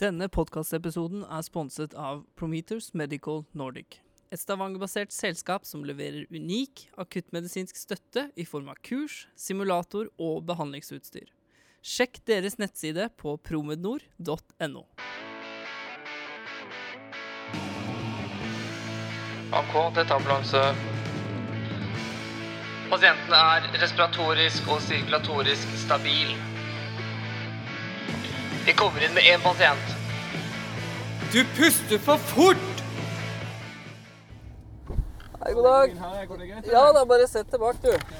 Denne podkastepisoden er sponset av Prometers Medical Nordic. Et Stavanger-basert selskap som leverer unik akuttmedisinsk støtte i form av kurs, simulator og behandlingsutstyr. Sjekk deres nettside på promednor.no. AK, dette ambulanse. Pasienten er respiratorisk og sirkulatorisk stabil. Vi kommer inn med én pasient. Du puster for fort! Hei, god dag. Ja, da bare sett tilbake, du.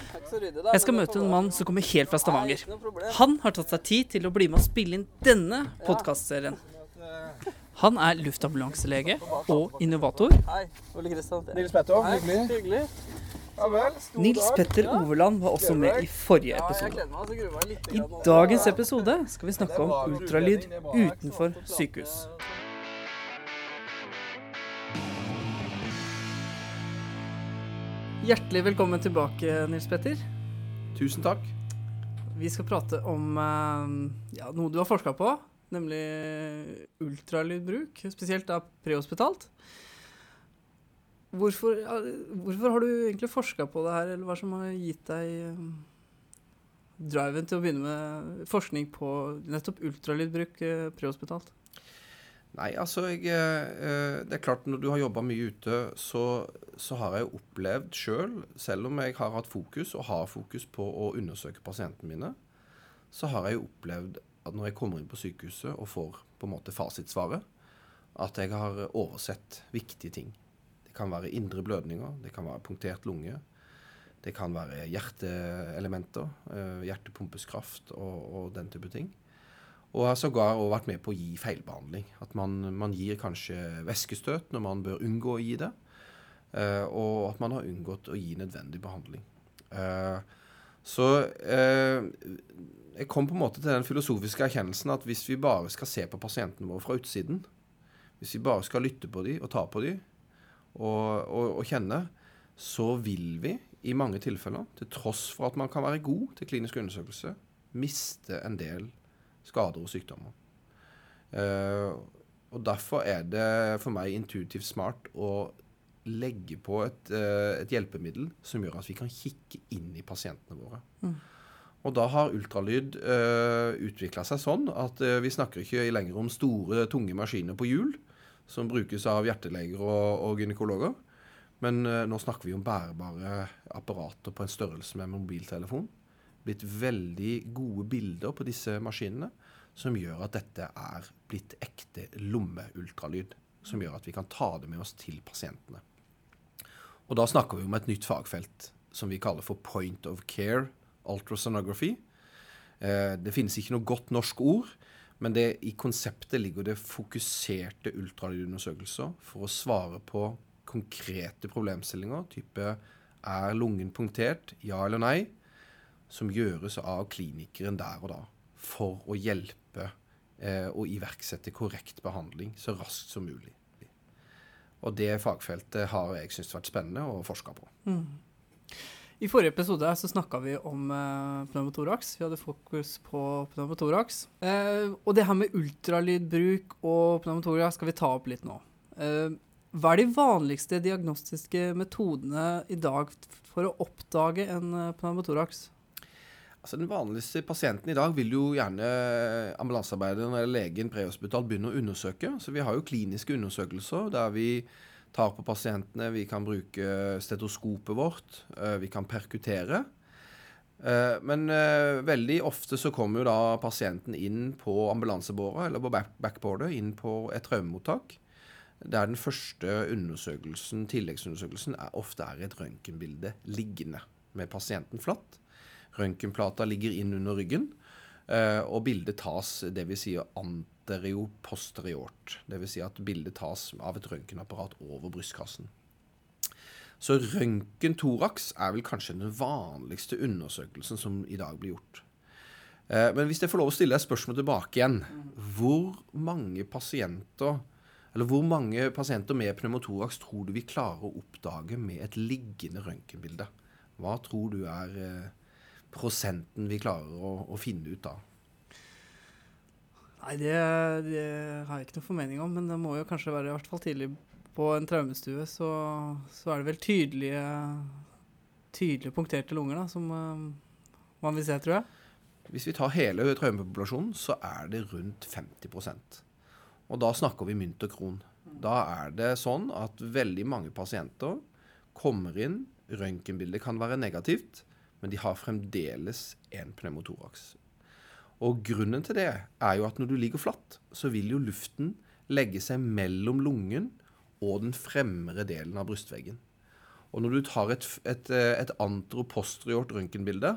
Jeg skal møte en mann som kommer helt fra Stavanger. Han har tatt seg tid til å bli med og spille inn denne podkastserien. Han er luftambulanselege og innovator. Hei, Ole Kristian. Nils Petter, hyggelig. Nils Petter Overland var også med i forrige episode. I dagens episode skal vi snakke om ultralyd utenfor sykehus. Hjertelig velkommen tilbake, Nils Petter. Tusen takk. Vi skal prate om eh, ja, noe du har forska på, nemlig ultralydbruk, spesielt da prehospitalt. Hvorfor, hvorfor har du egentlig forska på det her, eller hva som har gitt deg eh, driven til å begynne med forskning på nettopp ultralydbruk eh, prehospitalt? Nei, altså jeg, eh, Det er klart når du har jobba mye ute, så, så har jeg opplevd sjøl, selv, selv om jeg har hatt fokus, og har fokus på å undersøke pasientene mine, så har jeg opplevd at når jeg kommer inn på sykehuset og får på en måte fasitsvaret, at jeg har oversett viktige ting. Det kan være indre blødninger, det kan være punktert lunge, det kan være hjerteelementer, eh, hjertepumpes kraft og, og den type ting. Og har sågar vært med på å gi feilbehandling. At man, man gir kanskje væskestøt når man bør unngå å gi det. eh, og at man har unngått å gi nødvendig behandling. Eh, så jeg kom på en måte til den filosofiske erkjennelsen at hvis vi bare skal se på pasientene våre fra utsiden, hvis vi bare skal lytte på dem og ta på dem og kjenne, så vil vi i mange tilfeller, til tross for at man kan være god til klinisk undersøkelse, miste en del skader og sykdommer. Eh, og Derfor er det for meg intuitivt smart å legge på et, eh, et hjelpemiddel som gjør at vi kan kikke inn i pasientene våre. Og da har ultralyd uh, utvikla seg sånn at uh, vi snakker ikke lenger om store, tunge maskiner på hjul som brukes av hjerteleger og, og gynekologer. Men eh, nå snakker vi om bærebare apparater på en størrelse med mobiltelefon. Blitt veldig gode bilder på disse maskinene som gjør at dette er blitt ekte lommeultralyd. Som gjør at vi kan ta det med oss til pasientene. Og da snakker vi om et nytt fagfelt som vi kaller for point of care ultrasonography. Eh, det finnes ikke noe godt norsk ord, men det, i konseptet ligger det fokuserte ultralydundersøkelser for å svare på konkrete problemstillinger, type er lungen punktert, ja eller nei, som gjøres av klinikeren der og da, for å hjelpe eh, og iverksette korrekt behandling så raskt som mulig. Og det fagfeltet har jeg syntes vært spennende å forske på. I forrige episode så snakka vi om eh, pneumotoraks. Vi hadde fokus på pneumotoraks. Eh, og det her med ultralydbruk og pneumotoraks skal vi ta opp litt nå. Eh, hva er de vanligste diagnostiske metodene i dag for å oppdage en pneumotorax? pneumotoraks? Altså Den vanligste pasienten i dag vil jo gjerne ambulansearbeideren eller legen prehospital begynne å undersøke. Så vi har jo kliniske undersøkelser der vi tar på pasientene. Vi kan bruke stetoskopet vårt. eh, Vi kan perkutere. Eh, Men eh, veldig ofte så kommer jo da pasienten inn på ambulansebåra eller på back- backboardet, inn på et traumemottak. Der den første undersøkelsen, tilleggsundersøkelsen er, ofte er et røntgenbilde liggende med pasienten flatt. Røntgenplata ligger inn under ryggen, og bildet tas dvs. Si anterioposteriort. Dvs. Si at bildet tas av et røntgenapparat over brystkassen. Så røntgen-toraks er vel kanskje den vanligste undersøkelsen som i dag blir gjort. Eh, Men hvis jeg får lov å stille et spørsmål tilbake igjen. Hvor mange pasienter eller hvor mange pasienter med pneumotoraks tror du vi klarer å oppdage med et liggende røntgenbilde? Hva tror du er eh, prosenten vi klarer å, å finne ut av? Nei, det, det har jeg ikke noe formening om, men det må jo kanskje være i hvert fall tidlig på en traumestue, så, så er det vel tydelige, tydelige punkterte lunger da, som uh, man vil se, tror jeg. Hvis vi tar hele traumepopulasjonen, så er det rundt 50% Og da snakker vi mynt og kron. Da er det sånn at veldig mange pasienter kommer inn, røntgenbildet kan være negativt, men de har fremdeles en pneumotoraks. Og grunnen til det er jo at når du ligger flatt, så vil jo luften legge seg mellom lungen og den fremre delen av brystveggen. Og når du tar et, et, et antroposteriort røntgenbilde,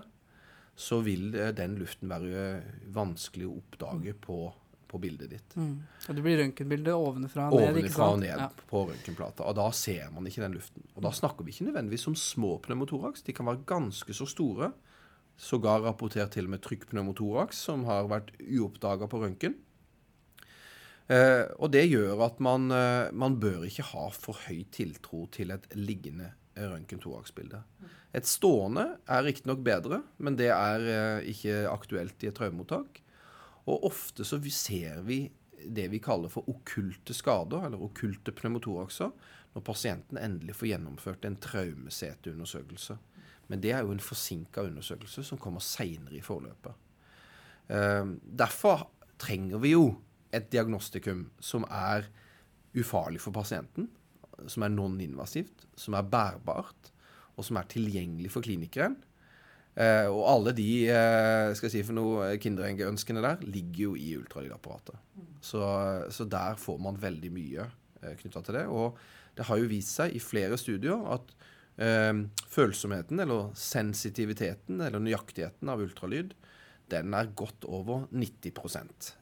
så vil eh, den luften være vanskelig å oppdage på, på bildet ditt. Mm. Og det blir røntgenbilde ovenfra og ned, Ovenfra og ned Ja. på røntgenplata. Og da ser man ikke den luften. Og da snakker vi ikke nødvendigvis om små pneumotoraks. De kan være ganske så store. Sågar rapportert til og med trykkpneumotoraks, som har vært uoppdaga på røntgen. Eh, og det gjør at man, eh, man bør ikke ha for høy tiltro til et liggende røntgen-toraksbilde. Et stående er riktignok bedre, men det er eh, ikke aktuelt i et traumemottak. Og ofte så ser vi det vi kaller for okkulte skader, eller okkulte pneumotorakser, når pasienten endelig får gjennomført en traumeseteundersøkelse. Men det er jo en forsinka undersøkelse som kommer seinere i forløpet. Eh, derfor trenger vi jo et diagnostikum som er ufarlig for pasienten, som er non-invasivt, som er bærbart, og som er tilgjengelig for klinikeren. Eh, og alle de eh, skal jeg si for noe kinderegg-ønskene der ligger jo i ultralydapparatet. Så, så der får man veldig mye eh, knytta til det. Og det har jo vist seg i flere studier at eh, følsomheten, eller sensitiviteten, eller nøyaktigheten av ultralyd, den er godt over 90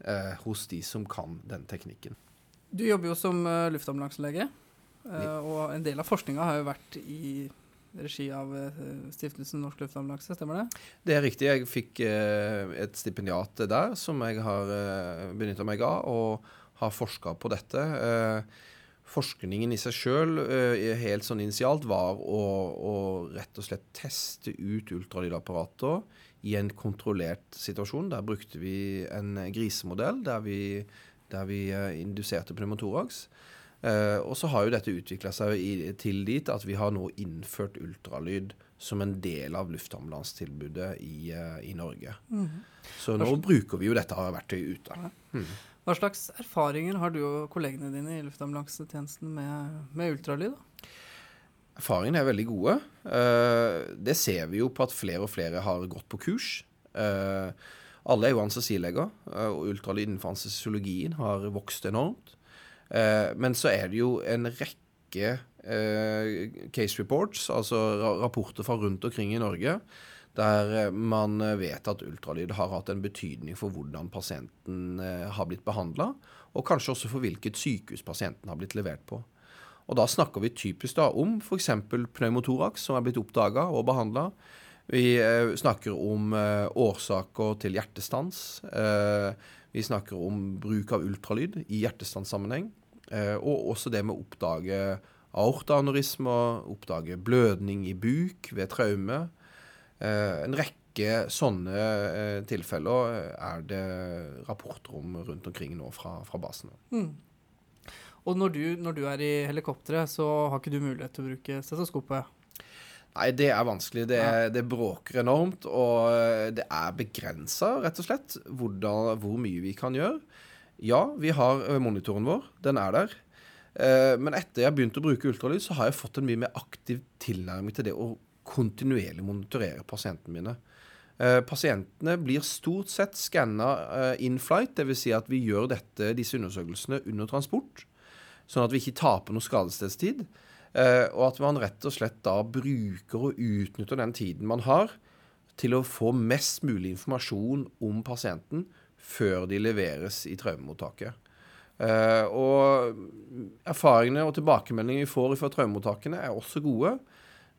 eh, hos de som kan den teknikken. Du jobber jo som uh, luftambulanselege, eh, og en del av forskninga har jo vært i regi av eh, Stiftelsen Norsk Luftambulanse, stemmer det? Det er riktig. Jeg fikk eh, et stipendiat der som jeg har benytta meg av, og har forska på dette. Eh, forskningen i seg sjøl, helt sånn initialt, var å, å rett og slett teste ut ultralydapparater i en kontrollert situasjon. Der brukte vi en grisemodell der vi, der vi eh, induserte pneumotoraks. Eh, og så har jo dette utvikla seg i, til dit at vi har nå innført ultralyd som en del av luftambulansetilbudet i, eh, i Norge. Så nå bruker vi jo dette verktøyet ute. Hva slags erfaringer har du og kollegene dine i luftambulansetjenesten med, med ultralyd? da? Erfaringene er veldig gode. Eh, det ser vi jo på at flere og flere har gått på kurs. Eh, alle er jo anestesileger, eh, og ultralyd innenfor anestesiologien har vokst enormt. Men så er det jo en rekke case reports, altså rapporter fra rundt omkring i Norge, der eh, man vet at ultralyd har hatt en betydning for hvordan pasienten eh, har blitt behandla, og kanskje også for hvilket sykehus pasienten har blitt levert på. Og da snakker vi typisk da om f.eks. pneumotoraks, som er blitt oppdaga og behandla. Vi eh, snakker om eh, årsaker til hjertestans. Eh, vi snakker om bruk av ultralyd i hjertestanssammenheng. Eh, og også det med å oppdage aortaaneurismer, oppdage blødning i buk ved traume. Eh, en rekke sånne eh, tilfeller er det rapporter om rundt omkring nå fra, fra basene. Og når du, når du er i helikopteret, så har ikke du mulighet til å bruke stetoskopet. Nei, det er vanskelig. Det, det bråker enormt, og eh, det er begrensa, rett og slett, hvordan, hvor mye vi kan gjøre. Ja, vi har eh, monitoren vår. Den er der. Eh, Men etter jeg begynte å bruke ultralyd, så har jeg fått en mye mer aktiv tilnærming til det å kontinuerlig monitorere pasientene mine. Eh, Pasientene blir stort sett skanna in flight, dvs. Si at vi gjør dette, disse undersøkelsene under transport, sånn at vi ikke taper noe skadestedstid. Eh, og at man rett og slett da bruker og utnytter den tiden man har, til å få mest mulig informasjon om pasienten før de leveres i traumemottaket. Eh, og erfaringene og tilbakemeldingene vi får fra traumemottakene, er også gode.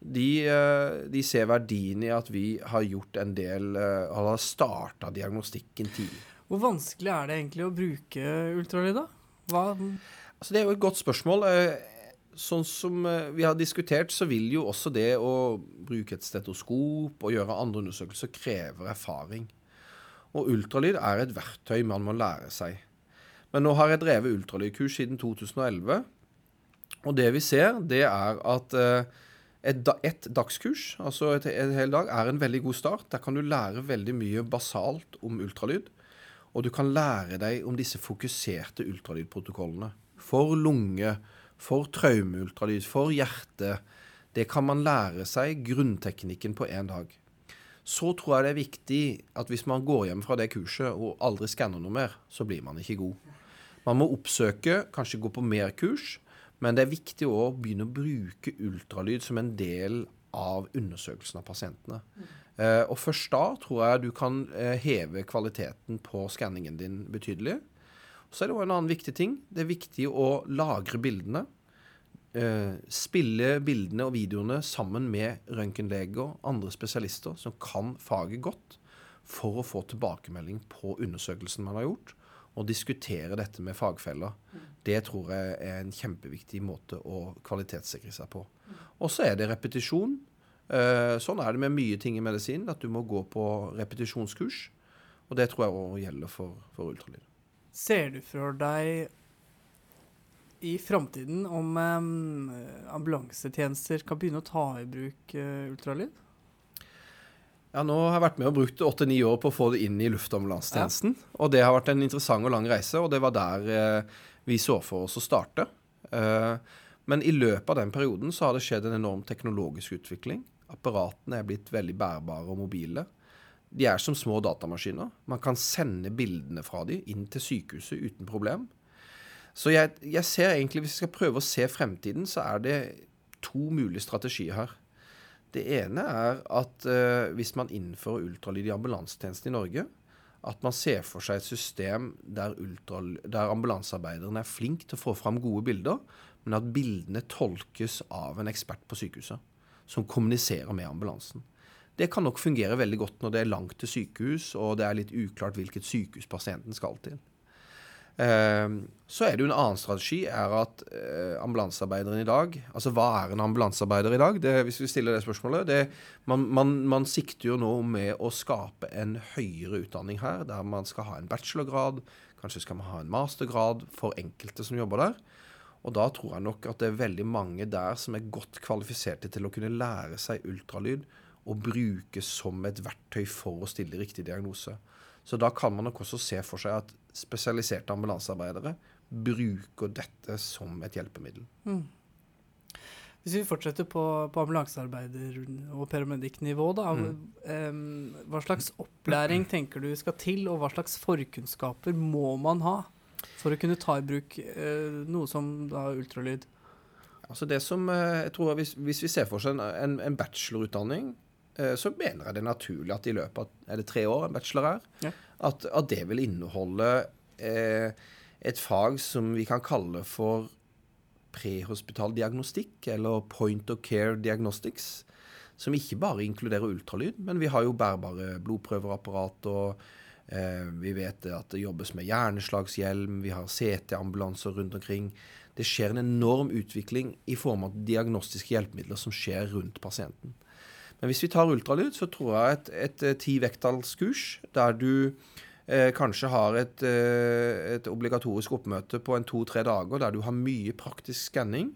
De, eh, de ser verdien i at vi har gjort en del eh, Har starta diagnostikken tidlig. Hvor vanskelig er det egentlig å bruke ultralyd, da? Hva, Altså, det er jo et godt spørsmål. Eh, Sånn som vi har diskutert, så vil jo også det å bruke et stetoskop og gjøre andre undersøkelser krever erfaring. Og ultralyd er et verktøy man må lære seg. Men nå har jeg drevet ultralydkurs siden 2011, og det vi ser, det er at et, et dagskurs, altså et, en hel dag, er en veldig god start. Der kan du lære veldig mye basalt om ultralyd. Og du kan lære deg om disse fokuserte ultralydprotokollene. For lunge, for traumeultralyd, for hjerte. Det kan man lære seg grunnteknikken på én dag. Så tror jeg det er viktig at hvis man går hjem fra det kurset og aldri skanner noe mer, så blir man ikke god. Man må oppsøke, kanskje gå på mer kurs, men det er viktig å begynne å bruke ultralyd som en del av undersøkelsen av pasientene. Eh, og først da tror jeg du kan eh, heve kvaliteten på skanningen din betydelig. Så er det òg en annen viktig ting. Det er viktig å lagre bildene. Eh, spille bildene og videoene sammen med røntgenleger, andre spesialister som kan faget godt, for å få tilbakemelding på undersøkelsen man har gjort, og diskutere dette med fagfeller. Det tror jeg er en kjempeviktig måte å kvalitetssikre seg på. Og så er det repetisjon. Eh, sånn er det med mye ting i medisin, at du må gå på repetisjonskurs. Og det tror jeg òg gjelder for, for ultralyd. Ser du for deg i framtiden om um, ambulansetjenester kan begynne å ta i bruk uh, ultralyd? Ja, nå har jeg vært med og brukt åtte-ni år på å få det inn i luftambulansetjenesten. Ja. Og det har vært en interessant og lang reise, og det var der eh, vi så for oss å starte. Eh, men i løpet av den perioden så har det skjedd en enorm teknologisk utvikling. Apparatene er blitt veldig bærbare og mobile. De er som små datamaskiner. Man kan sende bildene fra dem inn til sykehuset uten problem. Så jeg, jeg ser egentlig, hvis jeg skal prøve å se fremtiden, så er det to mulige strategier her. Det ene er at eh, hvis man innfører ultralyd i ambulansetjenesten i Norge, at man ser for seg et system der, der ambulansearbeiderne er flinke til å få fram gode bilder, men at bildene tolkes av en ekspert på sykehuset, som kommuniserer med ambulansen. Det kan nok fungere veldig godt når det er langt til sykehus, og det er litt uklart hvilket sykehus pasienten skal til. Ehm, så er det jo en annen strategi, er at uh, ambulansearbeideren i dag Altså hva er en ambulansearbeider i dag? Det, hvis vi stiller det spørsmålet. Det, man, man, man, sikter jo nå med å skape en høyere utdanning her, der man skal ha en bachelorgrad, kanskje skal man ha en mastergrad for enkelte som jobber der. Og da tror jeg nok at det er veldig mange der som er godt kvalifiserte til å kunne lære seg ultralyd og bruke som et verktøy for å stille riktig diagnose. Så da kan man nok også se for seg at spesialiserte ambulansearbeidere bruker dette som et hjelpemiddel. Mm. Hvis vi fortsetter på, på ambulansearbeider- og paramedic-nivå, da. Mm. Hva slags opplæring tenker du skal til, og hva slags forkunnskaper må man ha for å kunne ta i bruk uh, noe som da ultralyd? Altså det som, uh, jeg tror hvis, hvis, vi ser for oss en, en, bachelorutdanning, uh, så mener jeg det er naturlig at i løpet av er det tre år en bachelor er, ja at, at det vil inneholde eh, et fag som vi kan kalle for prehospital diagnostikk, eller point of care diagnostics, som ikke bare inkluderer ultralyd, men vi har jo bærbare blodprøverapparat, og eh, vi vet at det jobbes med hjerneslagshjelm, vi har CT-ambulanser rundt omkring. Det skjer en enorm utvikling i form av diagnostiske hjelpemidler som skjer rundt pasienten. Men hvis vi tar ultralyd, så tror jeg et, et, et ti vekttallskurs der du eh, kanskje har et, eh, et, obligatorisk oppmøte på en to-tre dager der du har mye praktisk skanning,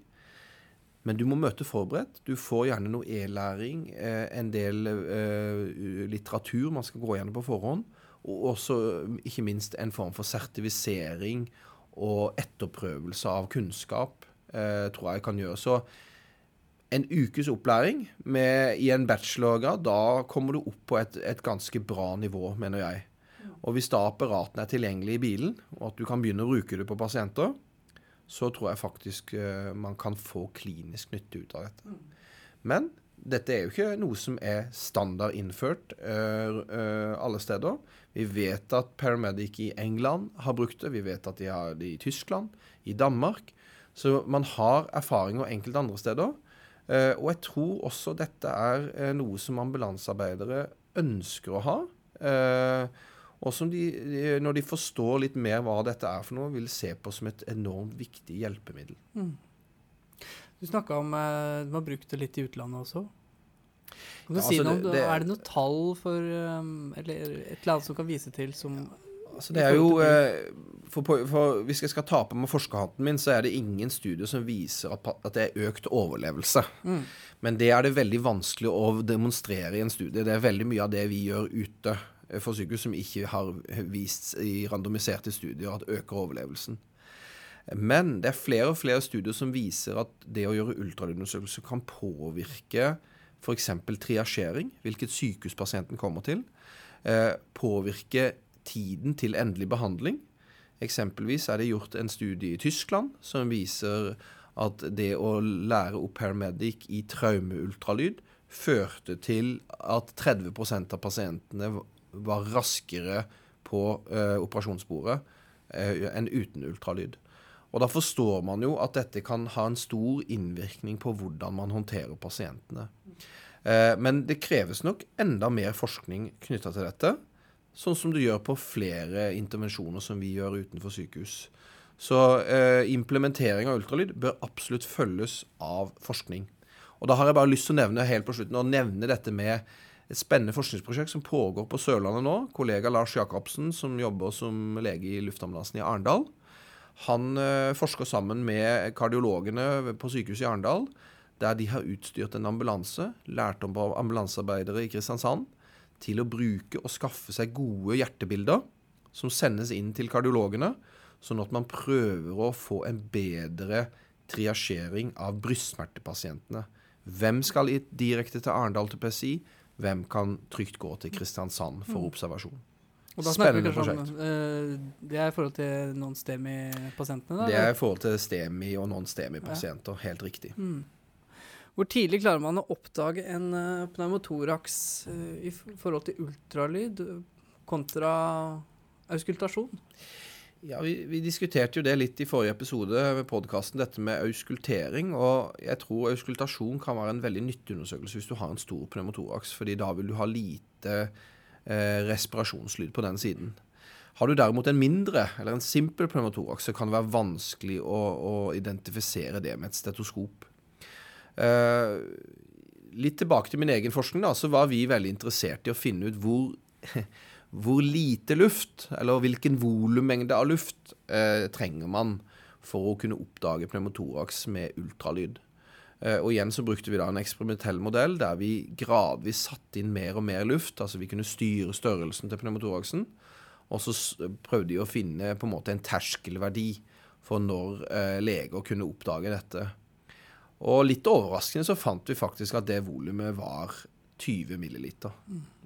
men du må møte forberedt. Du får gjerne noe e-læring, eh, en del eh, litteratur man skal gå gjennom på forhånd, og også ikke minst en form for sertifisering og etterprøvelse av kunnskap, eh, tror jeg kan gjøre. Så en ukes opplæring med, i en bachelorgrad, da kommer du opp på et, et, ganske bra nivå, mener jeg. Og hvis da apparatene er tilgjengelig i bilen, og at du kan begynne å bruke det på pasienter, så tror jeg faktisk uh, man kan få klinisk nytte ut av dette. Men dette er jo ikke noe som er standard innført uh, uh, alle steder. Vi vet at Paramedic i England har brukt det. Vi vet at de har det i Tyskland, i Danmark. Så man har erfaringer enkelte andre steder. Uh, og jeg tror også dette er uh, noe som ambulansearbeidere ønsker å ha. Uh, og som de, når de forstår litt mer hva dette er for noe, vil se på som et enormt viktig hjelpemiddel. Mm. Du snakka om du har brukt det litt i utlandet også. Kan du Ja, si altså, noe om det- det, Er det noe tall for Eller et eller annet som kan vise til som Altså, det er jo eh, for, for Hvis jeg skal ta på meg forskerhatten min, så er det ingen studier som viser at, at det er økt overlevelse. Mm. Men det er det veldig vanskelig å demonstrere i en studie. Det er veldig mye av det vi gjør ute eh, for sykehus som ikke har vist i randomiserte studier at øker overlevelsen. Men det er flere og flere studier som viser at det å gjøre ultralydundersøkelse kan påvirke f.eks. triasjering, hvilket sykehus pasienten kommer til. Eh, påvirke tiden til endelig behandling. Eksempelvis er det gjort en studie i Tyskland som viser at det å lære opp paramedic i traumeultralyd førte til at 30% av pasientene var raskere på eh, operasjonsbordet eh, enn uten ultralyd. Og Da forstår man jo at dette kan ha en stor innvirkning på hvordan man håndterer pasientene. Eh, men det kreves nok enda mer forskning knytta til dette. Sånn som du gjør på flere intervensjoner som vi gjør utenfor sykehus. Så eh, implementering av ultralyd bør absolutt følges av forskning. Og da har jeg bare lyst til å nevne helt på slutten, å nevne dette med et spennende forskningsprosjekt som pågår på Sørlandet nå. Kollega Lars Jacobsen, som jobber som lege i luftambulansen i Arendal. Han eh, forsker sammen med kardiologene på sykehuset i Arendal, der de har utstyrt en ambulanse, lært om ambulansearbeidere i Kristiansand, til å bruke og skaffe seg gode hjertebilder som sendes inn til kardiologene, sånn at man prøver å få en bedre triasjering av brystsmertepasientene. Hvem skal direkte til Arendal til PSI? Hvem kan trygt gå til Kristiansand for observasjon? Og da Spennende prosjekt. om eh, Det er i forhold til non-STEMI-pasientene? Det er i forhold til STEMI og non-STEMI-pasienter. Helt riktig. Mm. Hvor tidlig klarer man å oppdage en uh, pneumotoraks eh, i forhold til ultralyd eh, kontra auskultasjon? Ja, vi, vi diskuterte jo det litt i forrige episode ved podkasten, dette med auskultering. Og jeg tror auskultasjon kan være en veldig nyttig undersøkelse hvis du har en stor pneumotoraks, fordi da vil du ha lite eh, respirasjonslyd på den siden. Har du derimot en mindre eller en simpel pneumotoraks, så kan det være vanskelig å, å identifisere det med et stetoskop. Eh, litt tilbake til min egen forskning, da, så var vi veldig interessert i å finne ut hvor hvor lite luft, eller hvilken volummengde av luft, eh, trenger man for å kunne oppdage pneumotoraks med ultralyd. Eh, og igjen så brukte vi da en eksperimentell modell der vi gradvis satte inn mer og mer luft. Altså vi kunne styre størrelsen til pneumotoraksen. Og så prøvde de å finne på en måte en terskelverdi for når eh, leger kunne oppdage dette. Og litt overraskende så fant vi faktisk at det volumet var 20 milliliter.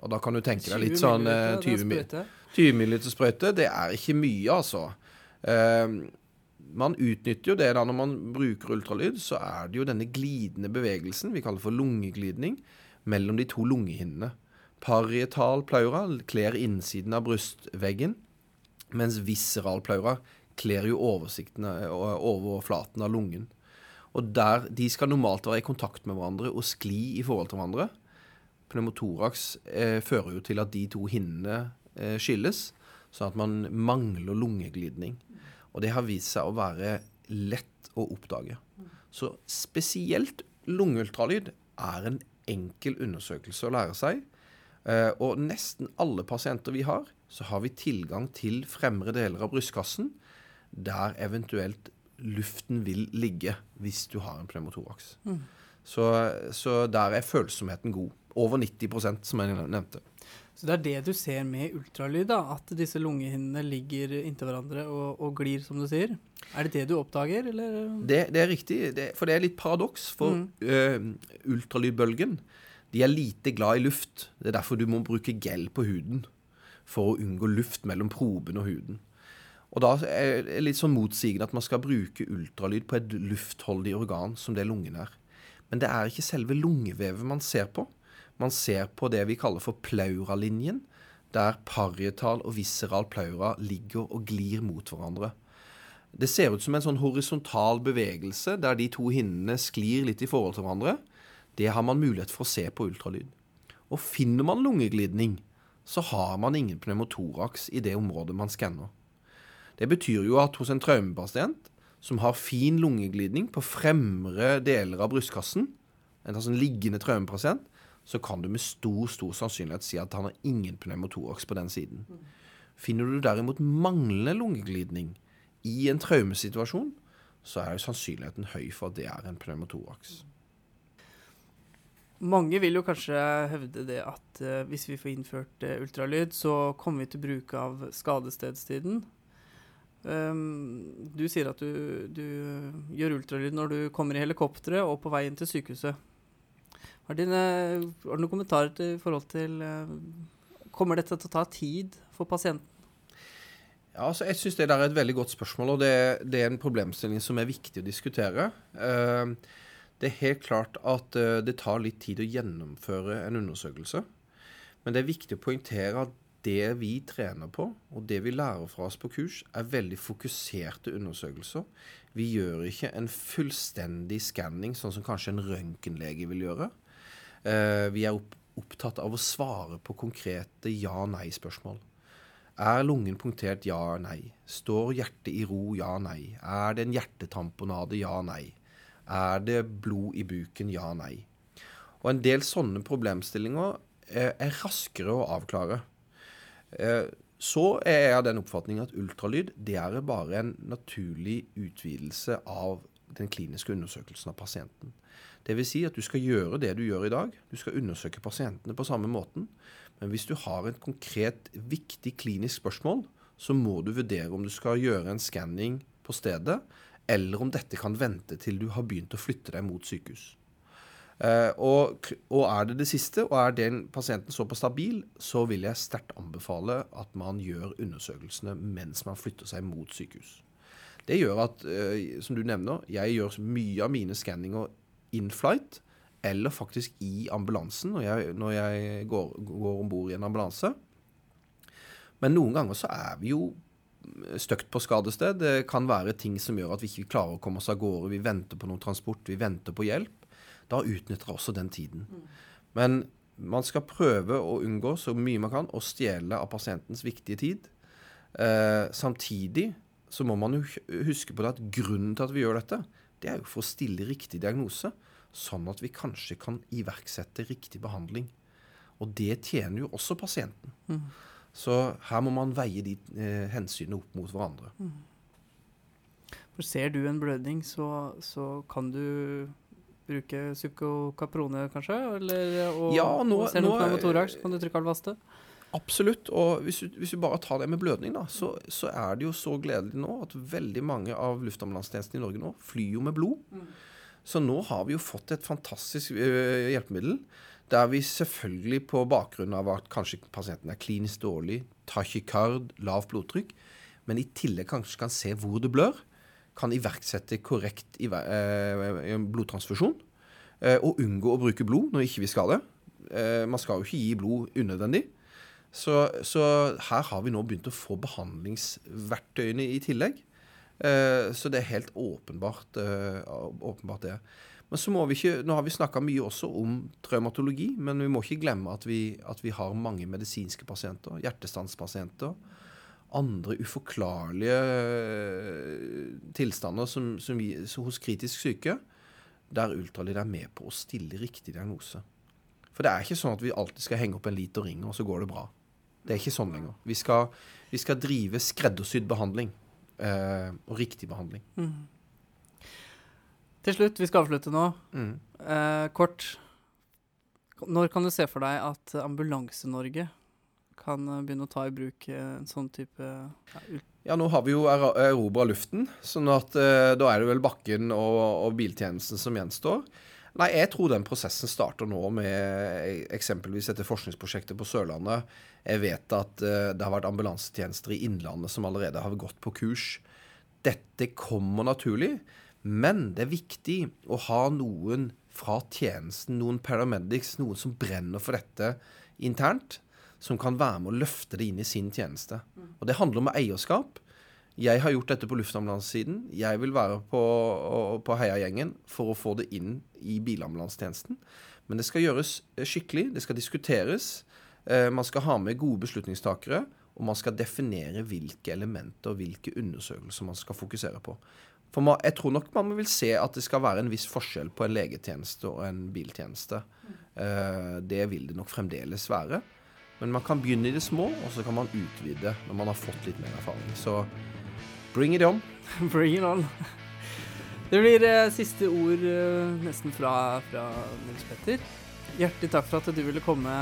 Og da kan du tenke deg litt sånn milliliter, eh, det er 20, milliliter, 20 milliliter sprøyte, det er ikke mye, altså. Eh, man utnytter jo det da når man bruker ultralyd, så er det jo denne glidende bevegelsen, vi kaller for lungeglidning, mellom de to lungehinnene. Parietal pleura kler innsiden av brystveggen, mens visceral pleura kler jo oversikten av- overflaten av lungen. Og der, De skal normalt være i kontakt med hverandre og skli i forhold til hverandre. Pneumotoraks eh, fører jo til at de to hinnene eh, skilles, sånn at man mangler lungeglidning. Og det har vist seg å være lett å oppdage. Så spesielt lungeultralyd er en enkel undersøkelse å lære seg. Eh, og nesten alle pasienter vi har, så har vi tilgang til fremre deler av brystkassen, der eventuelt luften vil ligge hvis du har en pneumotoraks. Så, så der er følsomheten god. Over 90% som jeg nevnte. Så det er det du ser med ultralyd, da? At disse lungehinnene ligger inntil hverandre og, og glir, som du sier? Er det det du oppdager, eller? Det, det er riktig, det, for det er litt paradoks. For Mm. øh, ultralydbølgen de er lite glad i luft. Det er derfor du må bruke gel på huden. For å unngå luft mellom proben og huden. Og da er det litt sånn motsigende at man skal bruke ultralyd på et luftholdig organ som det lungen er. Men det er ikke selve lungevevet man ser på. Man ser på det vi kaller for pleuralinjen, der parietal og visceral pleura ligger og glir mot hverandre. Det ser ut som en sånn horisontal bevegelse der de to hinnene sklir litt i forhold til hverandre. Det har man mulighet for å se på ultralyd. Og finner man lungeglidning, så har man ingen pneumotoraks i det området man skanner. Det betyr jo at hos en traumepasient som har fin lungeglidning på fremre deler av brystkassen, en sånn liggende traumepasient, så kan du med stor stor sannsynlighet si at han har ingen pneumotoraks på den siden. Finner du derimot manglende lungeglidning i en traumesituasjon, så er jo sannsynligheten høy for at det er en pneumotoraks. Mange vil jo kanskje hevde det at eh, hvis vi får innført eh, ultralyd, så kommer vi til bruk av skadestedstiden. Um, du sier at du, du gjør ultralyd når du kommer i helikopteret og på vei inn til sykehuset. Har, dine, har du noen kommentarer til, forhold til uh, Kommer dette til å ta tid for pasienten? Ja, altså jeg syns det der er et veldig godt spørsmål, og det, det, er en problemstilling som er viktig å diskutere. Uh, det er helt klart at uh, det tar litt tid å gjennomføre en undersøkelse. Men det er viktig å poengtere at det vi trener på, og det vi lærer fra oss på kurs, er veldig fokuserte undersøkelser. Vi gjør ikke en fullstendig skanning, sånn som kanskje en røntgenlege vil gjøre. Uh, vi er opptatt av å svare på konkrete ja-nei-spørsmål. Er lungen punktert? Ja, nei. Står hjertet i ro? Ja, nei. Er det en hjertetamponade? Ja, nei. Er det blod i buken? Ja, nei. Og en del sånne problemstillinger er, er raskere å avklare. Eh, så er jeg av den oppfatning at ultralyd det er bare en naturlig utvidelse av den kliniske undersøkelsen av pasienten. Dvs. Si at du skal gjøre det du gjør i dag. Du skal undersøke pasientene på samme måten. Men hvis du har et konkret, viktig klinisk spørsmål, så må du vurdere om du skal gjøre en skanning på stedet, eller om dette kan vente til du har begynt å flytte deg mot sykehus. Uh, og, og, er det det siste, og er den pasienten såpass stabil, så vil jeg sterkt anbefale at man gjør undersøkelsene mens man flytter seg mot sykehus. Det gjør at, uh, som du nevner, jeg gjør mye av mine skanninger in flight, eller faktisk i ambulansen når jeg, når jeg går, går om bord i en ambulanse. Men noen ganger så er vi jo støkt på skadested. Det kan være ting som gjør at vi ikke klarer å komme oss av gårde. Vi venter på noen transport, vi venter på hjelp. Da utnytter jeg også den tiden. Men man skal prøve å unngå så mye man kan å stjele av pasientens viktige tid. Eh, samtidig så må man jo huske på det at grunnen til at vi gjør dette, det er jo for å stille riktig diagnose, sånn at vi kanskje kan iverksette riktig behandling. Og det tjener jo også pasienten. Mm. Så her må man veie de eh, hensynene opp mot hverandre. Mm. For ser du en blødning, så, så kan du bruke psykokaprone, kanskje? Eller og, ja, nå, og ser du pneumotorax, kan du trykke alvaste? Absolutt. Og hvis du, hvis du, bare tar det med blødning, da, så, så, er det jo så gledelig nå at veldig mange av luftambulansetjenestene i Norge nå flyr jo med blod. Mm. Så nå har vi jo fått et fantastisk uh, hjelpemiddel. Der vi selvfølgelig på bakgrunn av at kanskje pasienten er klinisk dårlig, tachykard, lavt blodtrykk, men i tillegg kanskje kan se hvor det blør, kan iverksette korrekt uh, blodtransfusjon. Uh, og unngå å bruke blod når ikke vi skal det. man skal jo ikke gi blod unødvendig. Så, så, her har vi nå begynt å få behandlingsverktøyene i tillegg. Eh, så det er helt åpenbart, eh, åpenbart det. Men så må vi ikke, Nå har vi snakka mye også om traumatologi, men vi må ikke glemme at vi, at vi har mange medisinske pasienter, hjertestanspasienter, andre uforklarlige eh, tilstander som, som vi, hos kritisk syke, der ultralyd er med på å stille riktig diagnose. For det er ikke sånn at vi alltid skal henge opp en liter ring, og så går det bra. Det er ikke sånn lenger. Vi skal, vi skal drive skreddersydd behandling. Eh, og riktig behandling. Mm. Til slutt, vi skal avslutte nå. Mm. Eh, kort. Når kan du se for deg at Ambulanse-Norge kan begynne å ta i bruk en sånn type ja, ja, nå har vi jo erobra luften, sånn at eh, da er det vel bakken og, og biltjenesten som gjenstår. Nei, jeg tror den prosessen starter nå med eksempelvis dette forskningsprosjektet på Sørlandet. Jeg vet at eh, det har vært ambulansetjenester i Innlandet som allerede har gått på kurs. Dette kommer naturlig, men det er viktig å ha noen fra tjenesten, noen paramedics, noen som brenner for dette internt, som kan være med å løfte det inn i sin tjeneste. Og det handler om eierskap. Jeg har gjort dette på luftambulansesiden. Jeg vil være på, på heiagjengen for å få det inn i bilambulansetjenesten. Men det skal gjøres eh, skikkelig. Det skal diskuteres. Eh, man skal ha med gode beslutningstakere. Og man skal definere hvilke elementer og hvilke undersøkelser man skal fokusere på. For man, jeg tror nok man vil se at det skal være en viss forskjell på en legetjeneste og en biltjeneste. Eh, det vil det nok fremdeles være. Men man kan begynne i det små, og så kan man utvide når man har fått litt mer erfaring. Så bring it on. Bring it on. Det blir eh, siste ord eh, nesten fra, fra Nils Petter. Hjertelig takk for at du ville komme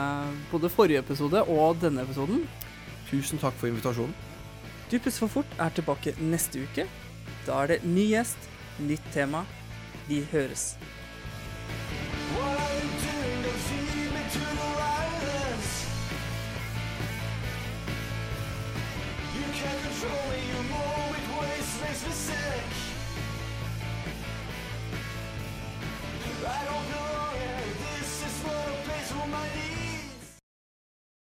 både forrige episode og denne episoden. Tusen takk for invitasjonen. Du pusser for fort er tilbake neste uke. Da er det ny gjest, nytt tema. Vi høres.